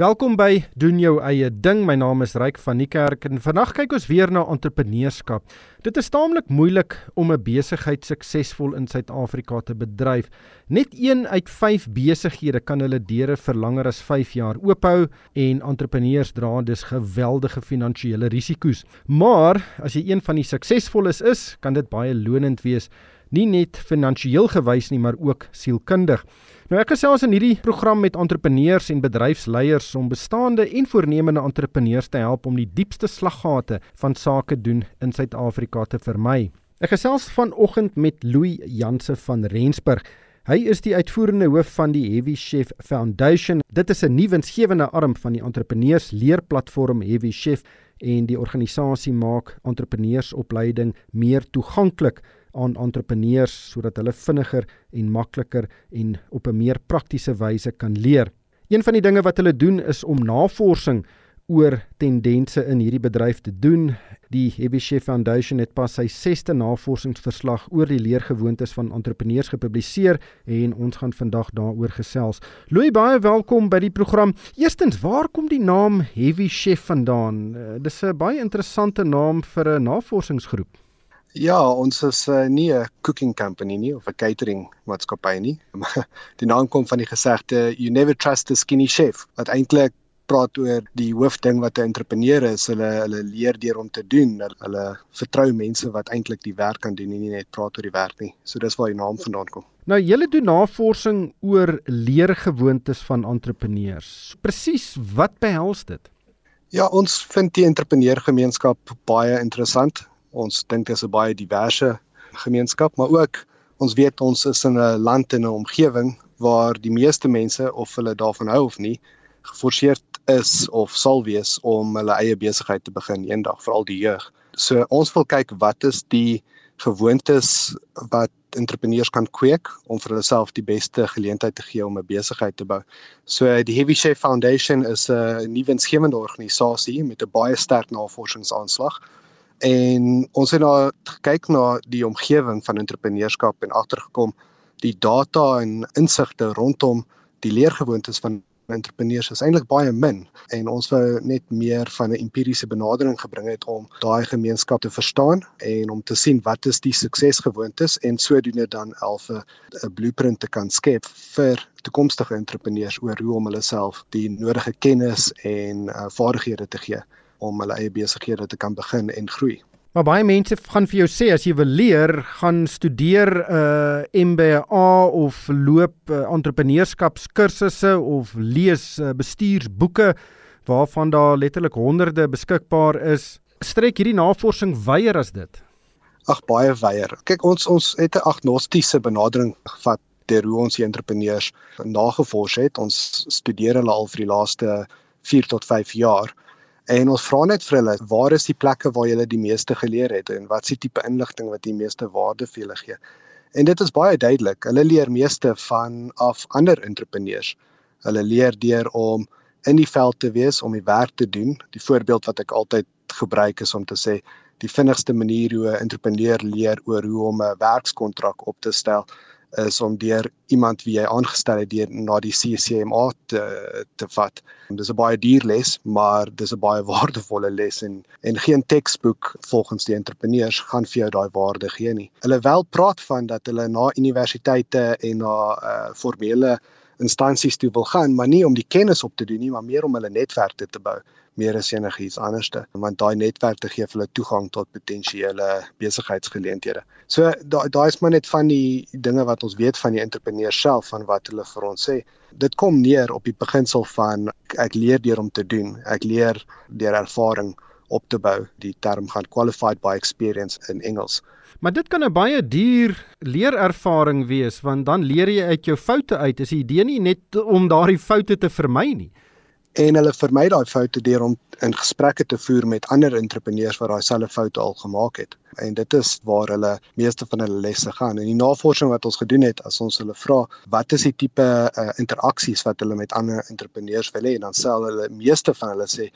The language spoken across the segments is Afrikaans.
Welkom by doen jou eie ding. My naam is Ryk van die Kerk en vandag kyk ons weer na entrepreneurskap. Dit is taamlik moeilik om 'n besigheid suksesvol in Suid-Afrika te bedryf. Net 1 uit 5 besighede kan hulle deure vir langer as 5 jaar oophou en entrepreneurs dra dus geweldige finansiële risiko's. Maar as jy een van die suksesvolles is, kan dit baie lonend wees nie net finansiëel gewys nie, maar ook sielkundig. Nou ek gesels in hierdie program met entrepreneurs en bedryfsleiers om bestaande en voornemende entrepreneurs te help om die diepste slaggate van sake doen in Suid-Afrika te vermy. Ek gesels vanoggend met Louis Janse van Rensburg. Hy is die uitvoerende hoof van die Heavy Chef Foundation. Dit is 'n nuwe winsgewende arm van die entrepreneurs leerplatform Heavy Chef en die organisasie maak entrepreneursopleiding meer toeganklik aan entrepreneurs sodat hulle vinniger en makliker en op 'n meer praktiese wyse kan leer. Een van die dinge wat hulle doen is om navorsing oor tendense in hierdie bedryf te doen. Die Chef Foundation het pas sy 6ste navorsingsverslag oor die leergewoontes van entrepreneurs gepubliseer en ons gaan vandag daaroor gesels. Louis, baie welkom by die program. Eerstens, waar kom die naam Heavy Chef vandaan? Uh, dis 'n baie interessante naam vir 'n navorsingsgroep. Ja, ons is uh, nie 'n cooking company nie of 'n catering maatskappy nie. die naam kom van die gesegde you never trust a skinny chef. Wat eintlik praat oor die hoofding wat 'n entrepreneur is, hulle hulle leer deur om te doen. Hulle vertrou mense wat eintlik die werk kan doen en nie net praat oor die werk nie. So dis waar die naam vandaan kom. Nou julle doen navorsing oor leergewoontes van entrepreneurs. Presies wat behels dit? Ja, ons vind die entrepreneurgemeenskap baie interessant ons dink dit is 'n baie diverse gemeenskap, maar ook ons weet ons is in 'n land en 'n omgewing waar die meeste mense of hulle daarvan hou of nie, geforseerd is of sal wees om hulle eie besigheid te begin eendag, veral die jeug. So ons wil kyk wat is die gewoontes wat entrepreneurs kan kweek om vir hulle self die beste geleentheid te gee om 'n besigheid te bou. So die Heavy Chef Foundation is 'n nuwe insgewende organisasie met 'n baie sterk navorsingsaanslag en ons het nou gekyk na die omgewing van entrepreneurskap en agtergekom die data en insigte rondom die leergewoontes van entrepreneurs is eintlik baie min. En ons wou net meer van 'n empiriese benadering gebring het om daai gemeenskap te verstaan en om te sien wat is die suksesgewoontes en sodoende dan alf 'n blueprint te kan skep vir toekomstige entrepreneurs oor hoe om hulle self die nodige kennis en uh, vaardighede te gee om hulle eie besighede te kan begin en groei. Maar baie mense gaan vir jou sê as jy wil leer, gaan studeer 'n uh, MBA of loop uh, entrepreneurskapskursusse of lees uh, bestuursboeke waarvan daar letterlik honderde beskikbaar is. Strek hierdie navorsing weier as dit? Ag baie weier. Kyk ons ons het 'n agnostiese benadering gevat deur hoe ons die entrepreneurs nagevors het. Ons studeer hulle al vir die laaste 4 tot 5 jaar En ons vra net vir hulle, waar is die plekke waar jy die meeste geleer het en wat is die tipe inligting wat die meeste waarde vir hulle gee? En dit is baie duidelik. Hulle leer meeste van af ander entrepreneurs. Hulle leer deur om in die veld te wees om die werk te doen. Die voorbeeld wat ek altyd gebruik is om te sê die vinnigste manier hoe 'n entrepreneur leer oor hoe om 'n werkskontrak op te stel is om deur iemand wie jy aangestel het deur na die CCMA te te vat. Dis 'n baie duur les, maar dis 'n baie waardevolle les en en geen teksboek volgens die entrepreneurs gaan vir jou daai waarde gee nie. Hulle wel praat van dat hulle na universiteite en na uh, formele instansies toe wil gaan, maar nie om die kennis op te doen nie, maar meer om hulle netwerke te bou meer as enigiets anderste want daai netwerk te gee vir hulle toegang tot potensiële besigheidsgeleenthede. So daai daai is maar net van die dinge wat ons weet van die entrepreneurs self van wat hulle vir ons sê. Dit kom neer op die beginsel van ek leer deur om te doen. Ek leer deur ervaring op te bou. Die term gaan qualified by experience in Engels. Maar dit kan 'n baie duur leerervaring wees want dan leer jy uit jou foute uit. Is die idee nie net om daardie foute te vermy nie en hulle vermy daai foute deur om in gesprekke te voer met ander entrepreneurs wat daai selfde foute al gemaak het. En dit is waar hulle meeste van hulle lesse gaan. En die navorsing wat ons gedoen het, as ons hulle vra, wat is die tipe uh, interaksies wat hulle met ander entrepreneurs wil hê, dan sê hulle meeste van hulle sê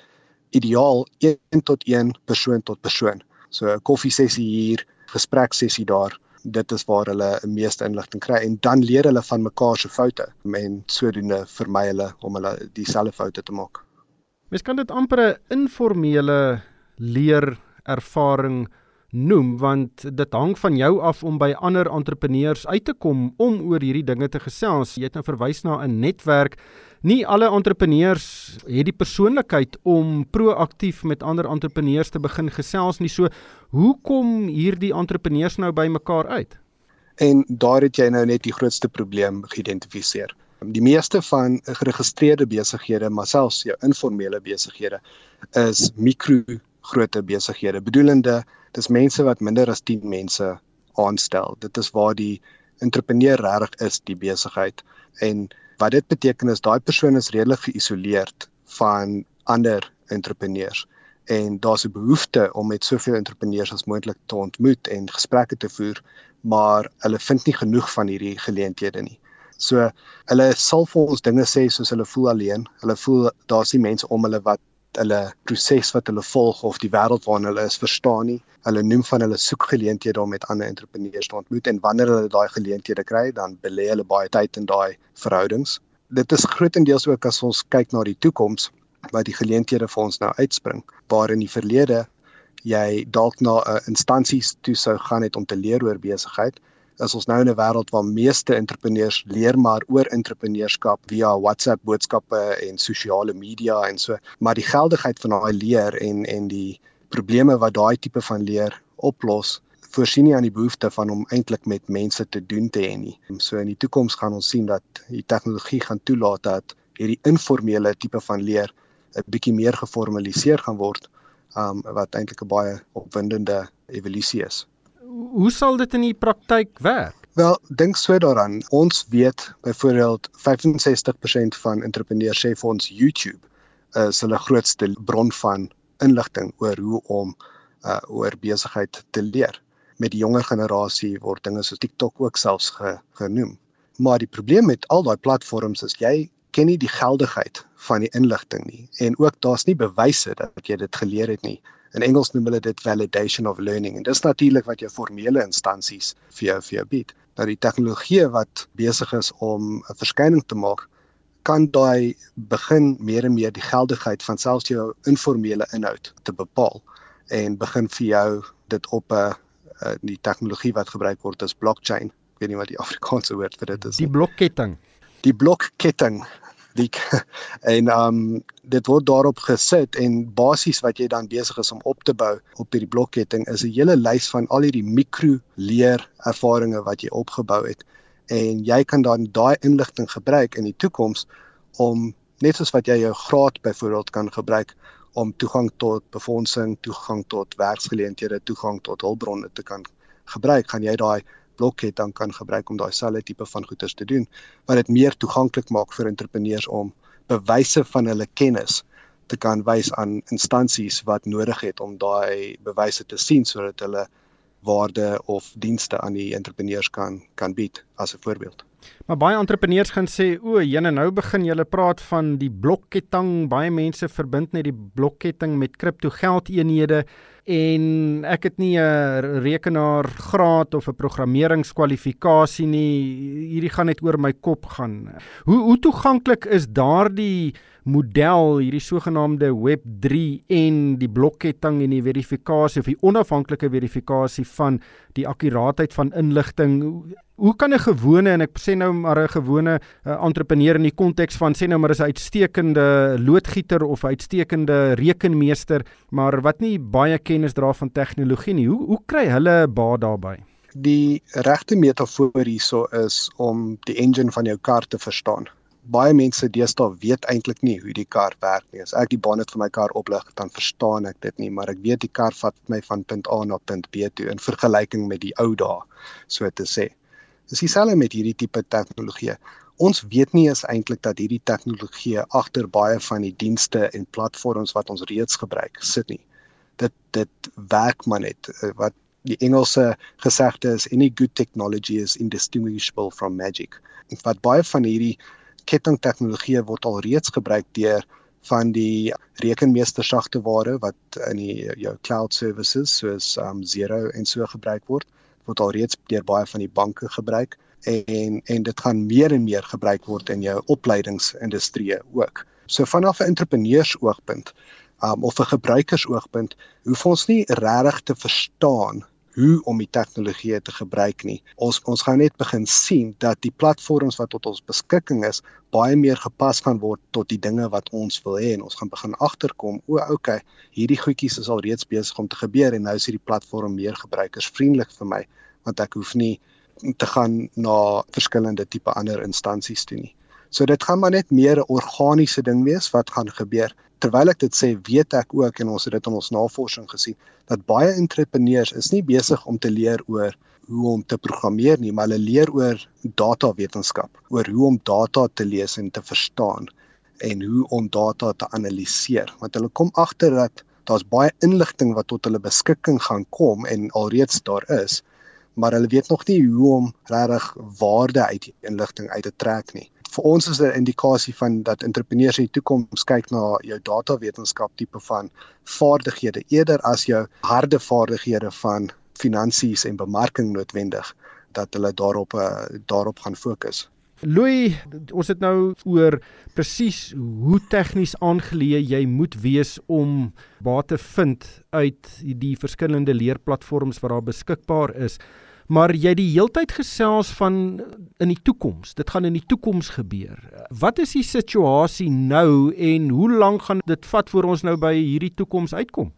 ideaal 1 tot 1 persoon tot persoon. So 'n koffiesessie hier, gespreksessie daar dit is waar hulle die meeste inligting kry en dan leer hulle van mekaar se foute en sodoende vermy hulle om hulle dieselfde foute te maak. Mens kan dit amper 'n informele leer ervaring noem want dit hang van jou af om by ander entrepreneurs uit te kom om oor hierdie dinge te gesels. Jy het nou verwys na 'n netwerk nie alle entrepreneurs het die persoonlikheid om proaktief met ander entrepreneurs te begin gesels nie. So, hoe kom hierdie entrepreneurs nou by mekaar uit? En daar het jy nou net die grootste probleem geïdentifiseer. Die meeste van geregistreerde besighede, maar selfs jou informele besighede, is mikro grootte besighede. Bedoelende, dis mense wat minder as 10 mense aanstel. Dit is waar die entrepreneur reg is die besigheid en Wat dit beteken is daai persoon is redelik geïsoleerd van ander entrepreneurs en daar's 'n behoefte om met soveel entrepreneurs as moontlik te ontmoet en gesprekke te voer, maar hulle vind nie genoeg van hierdie geleenthede nie. So hulle sal vir ons dinge sê soos hulle voel alleen. Hulle voel daar's nie mense om hulle wat hulle proses wat hulle volg of die wêreld waarin hulle is verstaan nie. Hulle noem van hulle soek geleenthede om met ander entrepreneurs te ontmoet en wanneer hulle daai geleenthede kry, dan belê hulle baie tyd in daai verhoudings. Dit is grootendeels ook as ons kyk na die toekoms wat die geleenthede vir ons nou uitspring, waar in die verlede jy dalk na 'n uh, instansies toe sou gaan het om te leer oor besigheid is ons nou in 'n wêreld waar meeste entrepreneurs leer maar oor entrepreneurskap via WhatsApp boodskappe en sosiale media en so maar die geldigheid van daai leer en en die probleme wat daai tipe van leer oplos voorsien nie aan die behoefte van om eintlik met mense te doen te hê nie. So in die toekoms gaan ons sien dat die tegnologie gaan toelaat dat hierdie informele tipe van leer 'n bietjie meer geformaliseer gaan word, um wat eintlik 'n baie opwindende evolusie is hoe sal dit in die praktyk werk? Wel, dink so daaraan. Ons weet byvoorbeeld 65% van entrepreneurs sê vir ons YouTube is hulle grootste bron van inligting oor hoe om uh oor besigheid te leer. Met die jonger generasie word dinge soos TikTok ook selfs ge, genoem. Maar die probleem met al daai platforms is jy ken nie die geldigheid van die inligting nie en ook daar's nie bewyse dat jy dit geleer het nie. In Engels noem hulle dit validation of learning en dis natuurlik wat jou formele instansies vir jou vir jou bied. Nou die tegnologie wat besig is om 'n verskyning te maak, kan daai begin meer en meer die geldigheid van selfs jou informele inhoud te bepaal en begin vir jou dit op 'n die tegnologie wat gebruik word is blockchain. Ek weet nie wat die Afrikaanse woord vir dit is nie. Die blokketting. Die blokketting die en um dit word daarop gesit en basies wat jy dan besig is om op te bou op hierdie blokketting is 'n hele lys van al hierdie mikro leer ervarings wat jy opgebou het. En jy kan dan daai inligting gebruik in die toekoms om net soos wat jy jou graad byvoorbeeld kan gebruik om toegang tot befondsing, toegang tot werksgeleenthede, toegang tot hulpbronne te kan gebruik, gaan jy daai blokket dan kan gebruik om daai selfde tipe van goederes te doen wat dit meer toeganklik maak vir entrepreneurs om bewyse van hulle kennis te kan wys aan instansies wat nodig het om daai bewyse te sien sodat hulle waarde of dienste aan die entrepreneurs kan kan bied as 'n voorbeeld. Maar baie entrepreneurs gaan sê, "O, jene nou begin julle praat van die blokketting. Baie mense verbind net die blokketting met kripto geldeenhede en ek het nie 'n rekenaargraad of 'n programmeringskwalifikasie nie. Hierdie gaan net oor my kop gaan." Hoe hoe toeganklik is daardie model hierdie sogenaamde web3 en die blokketting en die verifikasie of die onafhanklike verifikasie van die akkuraatheid van inligting. Hoe kan 'n gewone en ek sê nou maar 'n gewone uh, entrepreneur in die konteks van sê nou maar is 'n uitstekende loodgieter of 'n uitstekende rekenmeester maar wat nie baie kennis dra van tegnologie nie. Hoe hoe kry hulle baat daarbey die regte metafoor hierso is om die engine van jou kar te verstaan baie mense deesdae weet eintlik nie hoe die kar werk nie. As ek die bonnet van my kar oplig, dan verstaan ek dit nie, maar ek weet die kar vat my van punt A na punt B toe in vergelyking met die ou dae, so te sê. Dis dieselfde met hierdie tipe tegnologie. Ons weet nie eens eintlik dat hierdie tegnologie agter baie van die dienste en platforms wat ons reeds gebruik sit nie. Dit dit werk maar net eh, wat die Engelse gesegde is any good technology is indistinguishable from magic. En wat baie van hierdie kettingtegnologie word al reeds gebruik deur van die rekenmeester sagteware wat in die jou cloud services soos um Zero en so gebruik word word alreeds deur baie van die banke gebruik en en dit gaan meer en meer gebruik word in jou opleidingsindustrie ook. So vanaf 'n entrepreneursoogpunt um, of 'n gebruikersoogpunt hoef ons nie regtig te verstaan hoe om die tegnologie te gebruik nie. Ons ons gaan net begin sien dat die platforms wat tot ons beskikking is baie meer gepas gaan word tot die dinge wat ons wil hê en ons gaan begin agterkom o, okay, hierdie goedjies is al reeds besig om te gebeur en nou is hierdie platform meer gebruikersvriendelik vir my want ek hoef nie te gaan na verskillende tipe ander instansies toe nie. So dit gaan maar net meer 'n organiese ding wees wat gaan gebeur. Terwyl ek dit sê, weet ek ook en ons het dit in ons navorsing gesien dat baie entrepreneurs is nie besig om te leer oor hoe om te programmeer nie, maar hulle leer oor datawetenskap, oor hoe om data te lees en te verstaan en hoe om data te analiseer. Want hulle kom agter dat daar's baie inligting wat tot hulle beskikking gaan kom en alreeds daar is maar hulle weet nog nie hoe om regtig waarde uit die inligting uit te trek nie. Vir ons is 'n indikasie van dat entrepreneurs in die toekoms kyk na jou datawetenskap tipe van vaardighede eerder as jou harde vaardighede van finansies en bemarking noodwendig dat hulle daarop uh, daarop gaan fokus. Louis, ons het nou oor presies hoe tegnies aangeleë jy moet wees om baat te vind uit die verskillende leerplatforms wat daar beskikbaar is maar jy die heeltyd gesels van in die toekoms. Dit gaan in die toekoms gebeur. Wat is die situasie nou en hoe lank gaan dit vat voor ons nou by hierdie toekoms uitkom?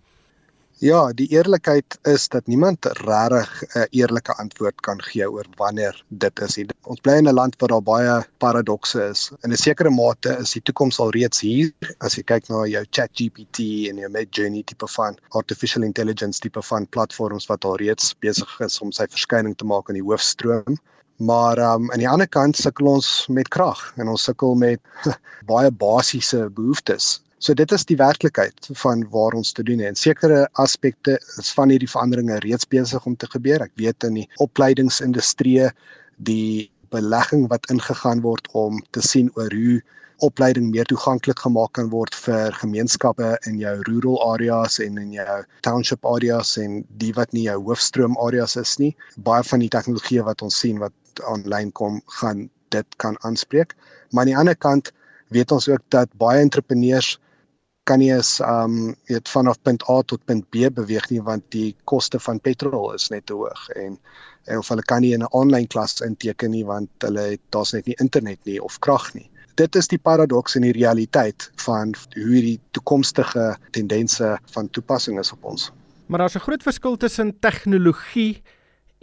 Ja, die eerlikheid is dat niemand regtig 'n eerlike antwoord kan gee oor wanneer dit is. Ons bly in 'n land waar daar baie paradokse is. In 'n sekere mate is die toekoms al reeds hier. As jy kyk na jou ChatGPT en jou Midjourney tipe van artificial intelligence tipe van platforms wat al reeds besig is om sy verskyning te maak in die hoofstroom. Maar um, aan die ander kant sukkel ons met krag en ons sukkel met baie basiese behoeftes So dit is die werklikheid van waar ons te doen en sekere aspekte is van hierdie veranderinge reeds besig om te gebeur. Ek weet in die opleidingsindustrie die belegging wat ingegaan word om te sien oor hoe opleiding meer toeganklik gemaak kan word vir gemeenskappe in jou rural areas en in jou township areas en die wat nie jou hoofstroom areas is nie. Baie van die tegnologie wat ons sien wat aanlyn kom, gaan dit kan aanspreek. Maar aan die ander kant weet ons ook dat baie entrepreneurs kan nie eens um weet vanaf punt A tot punt B beweeg nie want die koste van petrol is net te hoog en, en of hulle kan nie 'n aanlyn klas inteken nie want hulle het daar's net nie internet nie of krag nie. Dit is die paradoks in die realiteit van hoe hierdie toekomstige tendense van toepassing is op ons. Maar daar's 'n groot verskil tussen tegnologie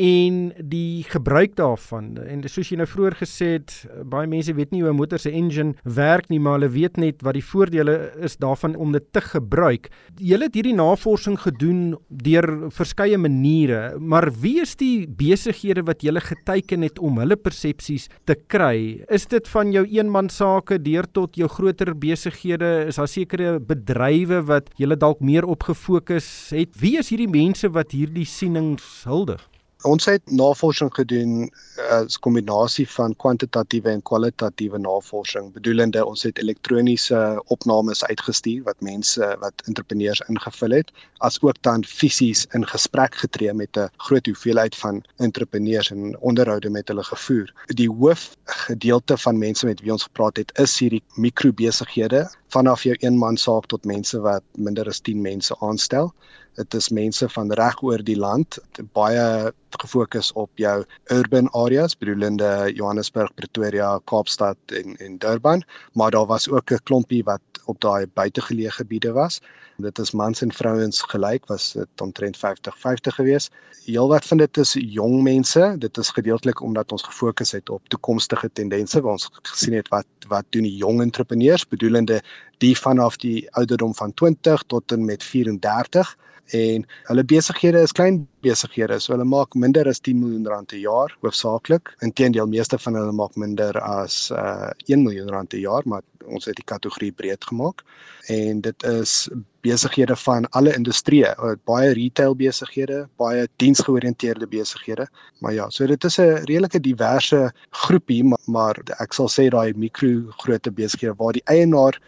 en die gebruik daarvan en soos jy nou vroeër gesê het baie mense weet nie hoe 'n motor se engine werk nie maar hulle weet net wat die voordele is daarvan om dit te gebruik. Julle het hierdie navorsing gedoen deur verskeie maniere, maar wie is die besighede wat julle geteken het om hulle persepsies te kry? Is dit van jou eenman sake deur tot jou groter besighede? Is daar sekere bedrywe wat julle dalk meer op gefokus het? Wie is hierdie mense wat hierdie sienings huldig? Ons het navorsing gedoen as kombinasie van kwantitatiewe en kwalitatiewe navorsing. Bedoelende ons het elektroniese opnames uitgestuur wat mense wat entrepreneurs ingevul het, as ook dan fisies in gesprek getree met 'n groot hoeveelheid van entrepreneurs en onderhoude met hulle gevoer. Die hoofgedeelte van mense met wie ons gepraat het, is hierdie mikrobesighede vanaf jou eenman saak tot mense wat minder as 10 mense aanstel. Dit is mense van reg oor die land, baie gefokus op jou urban areas, bedoelende Johannesburg, Pretoria, Kaapstad en en Durban, maar daar was ook 'n klompie wat op daai buitegeleë gebiede was. Dit is mans en vrouens gelyk, was dit omtrent 50-50 geweest. Heelwat van dit is jong mense. Dit is gedeeltelik omdat ons gefokus het op toekomstige tendense waar ons gesien het wat wat doen die jong entrepreneurs, bedoelende die vanaf die ouderdom van 20 tot en met 34 en hulle besighede is klein besighede so hulle maak minder as 10 miljoen rand per jaar hoofsaaklik. Inteendeel meeste van hulle maak minder as uh, 1 miljoen rand per jaar maar ons het die kategorie breed gemaak. En dit is besighede van alle industrieë baie retail besighede baie diensgeoriënteerde besighede. Maar ja so dit is 'n redelike diverse groepie maar, maar ek sal sê daai mikro grootte besighede waar die eienaar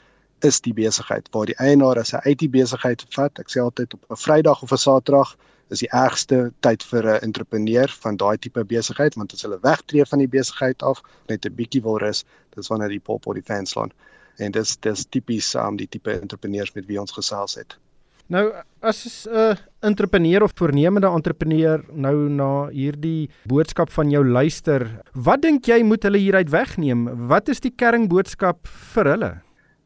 is die besigheid waar die eienaar as hy uit die besigheid vat ek sê altyd op 'n Vrydag of 'n Saterdag is die ergste tyd vir 'n entrepreneur van daai tipe besigheid want as hulle wegtreë van die besigheid af net 'n bietjie wil rus, dis wanneer die pop op die fans slaan. En dis dis tipies um die tipe entrepreneurs met wie ons gesels het. Nou as 'n uh, entrepreneur of voornemende entrepreneur nou na hierdie boodskap van jou luister, wat dink jy moet hulle hieruit wegneem? Wat is die kernboodskap vir hulle?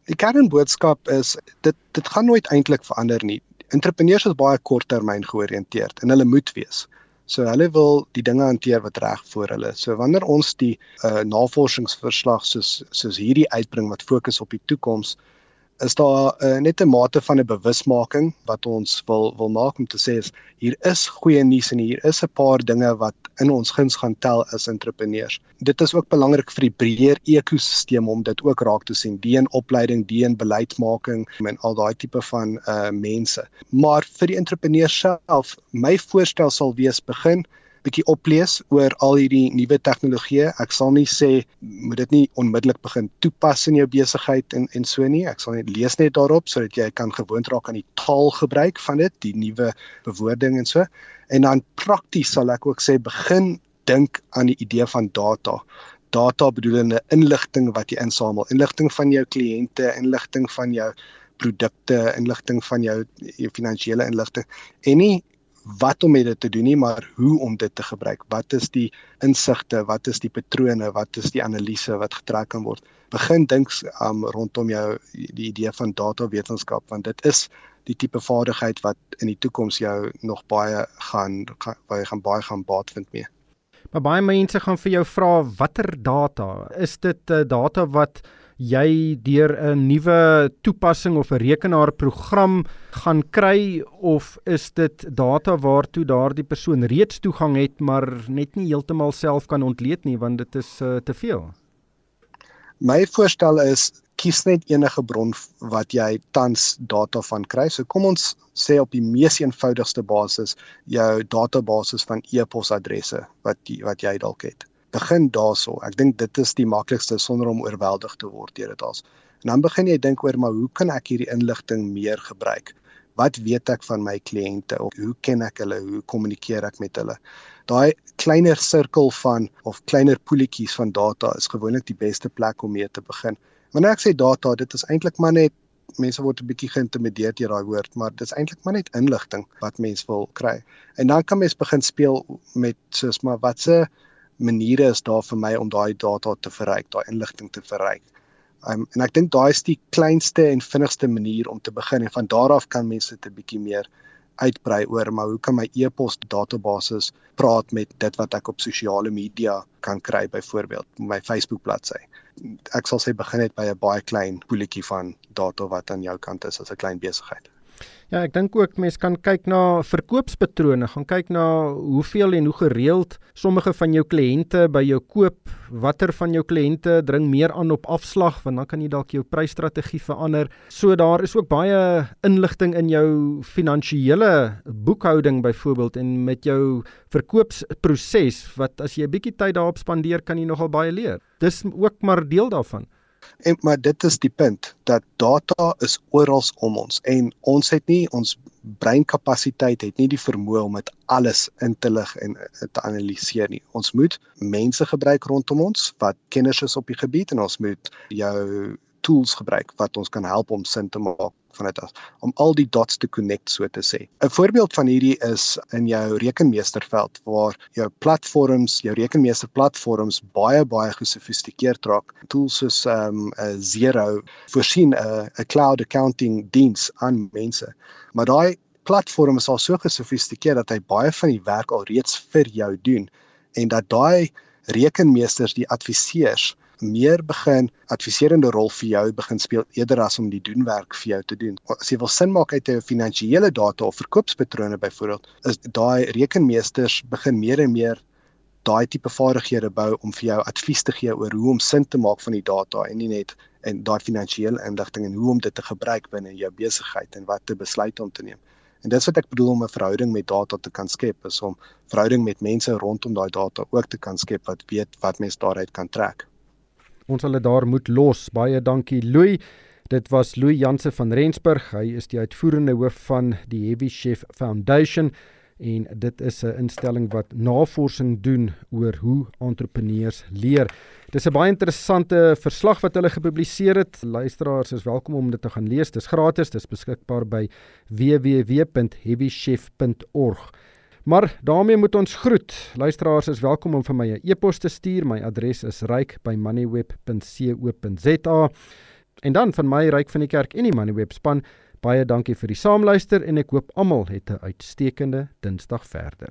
Die kernboodskap is dit dit gaan nooit eintlik verander nie entrepreneurs is baie korttermyn georiënteerd en hulle moet wees. So hulle wil die dinge hanteer wat reg voor hulle. So wanneer ons die uh, navorsingsverslag soos soos hierdie uitbring wat fokus op die toekoms, is daar uh, net 'n mate van 'n bewusmaking wat ons wil wil maak om te sê is hier is goeie nuus en hier is 'n paar dinge wat in ons guns gaan tel as entrepreneurs. Dit is ook belangrik vir die breër ekosisteem om dit ook raak te sien, die in opleiding, die in beleidsmaking en al daai tipe van uh mense. Maar vir die entrepreneurs self, my voorstel sal wees begin bietjie oplees oor al hierdie nuwe tegnologieë. Ek sal nie sê moet dit nie onmiddellik begin toepas in jou besigheid en en so nie. Ek sal net lees net daarop sodat jy kan gewoond raak aan die taalgebruik van dit, die nuwe bewoording en so. En dan prakties sal ek ook sê begin dink aan die idee van data. Data bedoelende inligting wat jy insamel, inligting van jou kliënte, inligting van jou produkte, inligting van jou, jou finansiële inligting en nie wat om met dit te doen nie, maar hoe om dit te gebruik. Wat is die insigte, wat is die patrone, wat is die analise wat getrek kan word? Begin dink um, rondom jou die idee van data wetenskap want dit is die tipe vaardigheid wat in die toekoms jou nog baie gaan baie gaan baie gaan baat vind mee. Maar baie mense gaan vir jou vra watter data? Is dit uh, data wat jy deur 'n nuwe toepassing of 'n rekenaarprogram gaan kry of is dit data waartoe daardie persoon reeds toegang het maar net nie heeltemal self kan ontleed nie want dit is uh, te veel. My voorstel is kies net enige bron wat jy tans data van kry. So kom ons sê op die mees eenvoudigste basis jou database van e-posadresse wat die, wat jy dalk het begin daarso. Ek dink dit is die maklikste sonder om oorweldig te word deur dit als. En dan begin jy dink oor maar hoe kan ek hierdie inligting meer gebruik? Wat weet ek van my kliënte hoe ken ek hulle? Hoe kommunikeer ek met hulle? Daai kleiner sirkel van of kleiner poeltjies van data is gewoonlik die beste plek om mee te begin. Wanneer ek sê data, dit is eintlik maar net mense word 'n bietjie geïntimideer deur daai woord, maar dit is eintlik maar net inligting wat mense wil kry. En dan kan mens begin speel met soos maar watse maniere is daar vir my om daai data te verryk, daai inligting te verryk. Um, en ek dink daai is die kleinste en vinnigste manier om te begin en van daar af kan mense dit 'n bietjie meer uitbrei oor maar hoe kan my e-pos databasis praat met dit wat ek op sosiale media kan kry byvoorbeeld my Facebook bladsy. Ek sal sê begin net by 'n baie klein poeltjie van data wat aan jou kant is as 'n klein besigheid. Ja, ek dink ook mense kan kyk na verkoopspatrone, gaan kyk na hoeveel en hoe gereeld sommige van jou kliënte by jou koop, watter van jou kliënte dring meer aan op afslag, want dan kan jy dalk jou prysstrategie verander. So daar is ook baie inligting in jou finansiële boekhouding byvoorbeeld en met jou verkoopsproses wat as jy 'n bietjie tyd daarop spandeer, kan jy nogal baie leer. Dis ook maar deel daarvan. En maar dit is die punt dat data is oral om ons en ons het nie ons breinkapasiteit het nie die vermoë om dit alles in te lig en eh, te analiseer nie. Ons moet mense gebruik rondom ons wat kenners is op die gebied en ons moet jou tools gebruik wat ons kan help om sin te maak van dit af om al die dots te connect so te sê. 'n Voorbeeld van hierdie is in jou rekenmeesterveld waar jou platforms, jou rekenmeester platforms baie baie gesofistikeerd raak. Tools soos um, 'n Xero voorsien 'n 'n cloud accounting diens aan mense. Maar daai platform is al so gesofistikeerd dat hy baie van die werk al reeds vir jou doen en dat daai rekenmeesters die adviseurs meer begin adviserende rol vir jou begin speel eerder as om die doenwerk vir jou te doen. As jy wil sin maak uit jou finansiële data of verkoopspatrone byvoorbeeld, is daai rekenmeesters begin meer en meer daai tipe vaardighede bou om vir jou advies te gee oor hoe om sin te maak van die data en nie net en daai finansiële inligting en hoe om dit te gebruik binne jou besigheid en wat te besluit om te neem. En dis wat ek bedoel om 'n verhouding met data te kan skep, is om verhouding met mense rondom daai data ook te kan skep wat weet wat mens daaruit kan trek ons hulle daar moet los. Baie dankie Louis. Dit was Louis Janse van Rensburg. Hy is die uitvoerende hoof van die Heavy Chef Foundation en dit is 'n instelling wat navorsing doen oor hoe entrepreneurs leer. Dis 'n baie interessante verslag wat hulle gepubliseer het. Luisteraars is welkom om dit te gaan lees. Dis gratis. Dis beskikbaar by www.heavychef.org. Maar daarmee moet ons groet. Luisteraars is welkom om vir my 'n e-pos te stuur. My adres is ryk@moneyweb.co.za. En dan van my ryk van die kerk en die Moneyweb span, baie dankie vir die saamluister en ek hoop almal het 'n uitstekende Dinsdag verder.